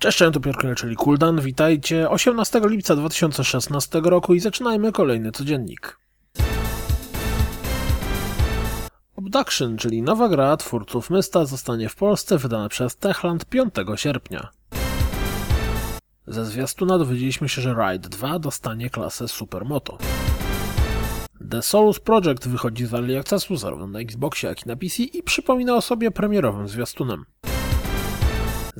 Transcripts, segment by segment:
Cześć, to Piotr czyli Kuldan. Witajcie 18 lipca 2016 roku i zaczynajmy kolejny codziennik. Abduction, czyli nowa gra twórców Mysta, zostanie w Polsce wydana przez Techland 5 sierpnia. Ze zwiastuna dowiedzieliśmy się, że Ride 2 dostanie klasę Supermoto. The Souls Project wychodzi z Early Accessu zarówno na Xboxie, jak i na PC i przypomina o sobie premierowym zwiastunem.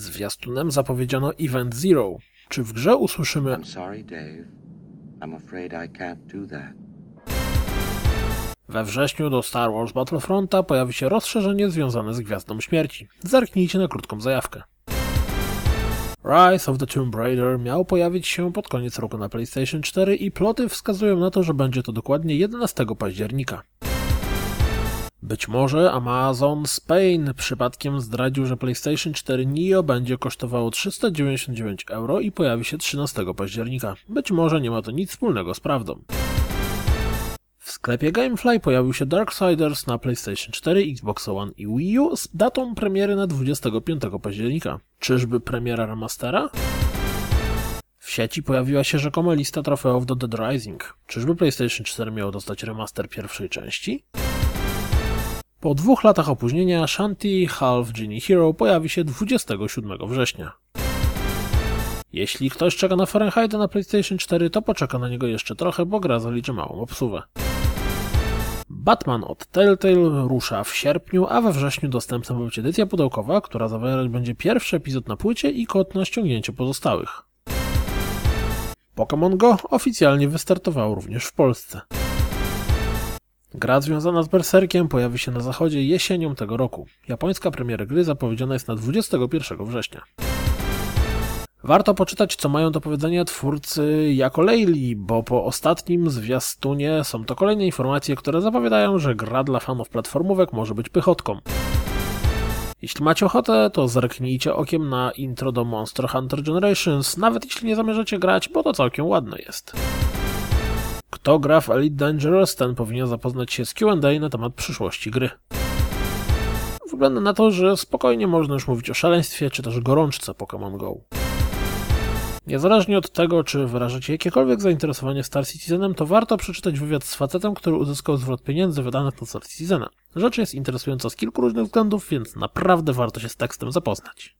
Zwiastunem zapowiedziano Event Zero. Czy w grze usłyszymy I'm sorry, Dave. I'm afraid I can't do that. We wrześniu do Star Wars Battlefronta pojawi się rozszerzenie związane z Gwiazdą Śmierci. Zerknijcie na krótką zajawkę. Rise of the Tomb Raider miał pojawić się pod koniec roku na PlayStation 4 i ploty wskazują na to, że będzie to dokładnie 11 października. Być może Amazon Spain przypadkiem zdradził, że PlayStation 4 Neo będzie kosztowało 399 euro i pojawi się 13 października. Być może nie ma to nic wspólnego z prawdą. W sklepie Gamefly pojawił się Darksiders na PlayStation 4, Xbox One i Wii U z datą premiery na 25 października. Czyżby premiera remastera? W sieci pojawiła się rzekoma lista trofeów do Dead Rising. Czyżby PlayStation 4 miało dostać remaster pierwszej części? Po dwóch latach opóźnienia Shanty Half Genie Hero pojawi się 27 września. Jeśli ktoś czeka na Fahrenheita na PlayStation 4, to poczeka na niego jeszcze trochę, bo gra zaliczy małą obsuwę. Batman od Telltale rusza w sierpniu, a we wrześniu dostępna być edycja pudełkowa, która zawierać będzie pierwszy epizod na płycie i kod na ściągnięcie pozostałych. Pokémon Go oficjalnie wystartowało również w Polsce. Gra związana z Berserkiem pojawi się na zachodzie jesienią tego roku. Japońska premiera gry zapowiedziana jest na 21 września. Warto poczytać, co mają do powiedzenia twórcy jako Leili, bo po ostatnim zwiastunie są to kolejne informacje, które zapowiadają, że gra dla fanów platformówek może być pychotką. Jeśli macie ochotę, to zerknijcie okiem na intro do Monster Hunter Generations, nawet jeśli nie zamierzacie grać, bo to całkiem ładne jest. Kto gra w Elite Dangerous, ten powinien zapoznać się z Q&A na temat przyszłości gry. Wygląda na to, że spokojnie można już mówić o szaleństwie czy też gorączce Pokémon Go. Niezależnie od tego, czy wyrażacie jakiekolwiek zainteresowanie Star Citizenem, to warto przeczytać wywiad z facetem, który uzyskał zwrot pieniędzy wydanych na Star Citizena. Rzecz jest interesująca z kilku różnych względów, więc naprawdę warto się z tekstem zapoznać.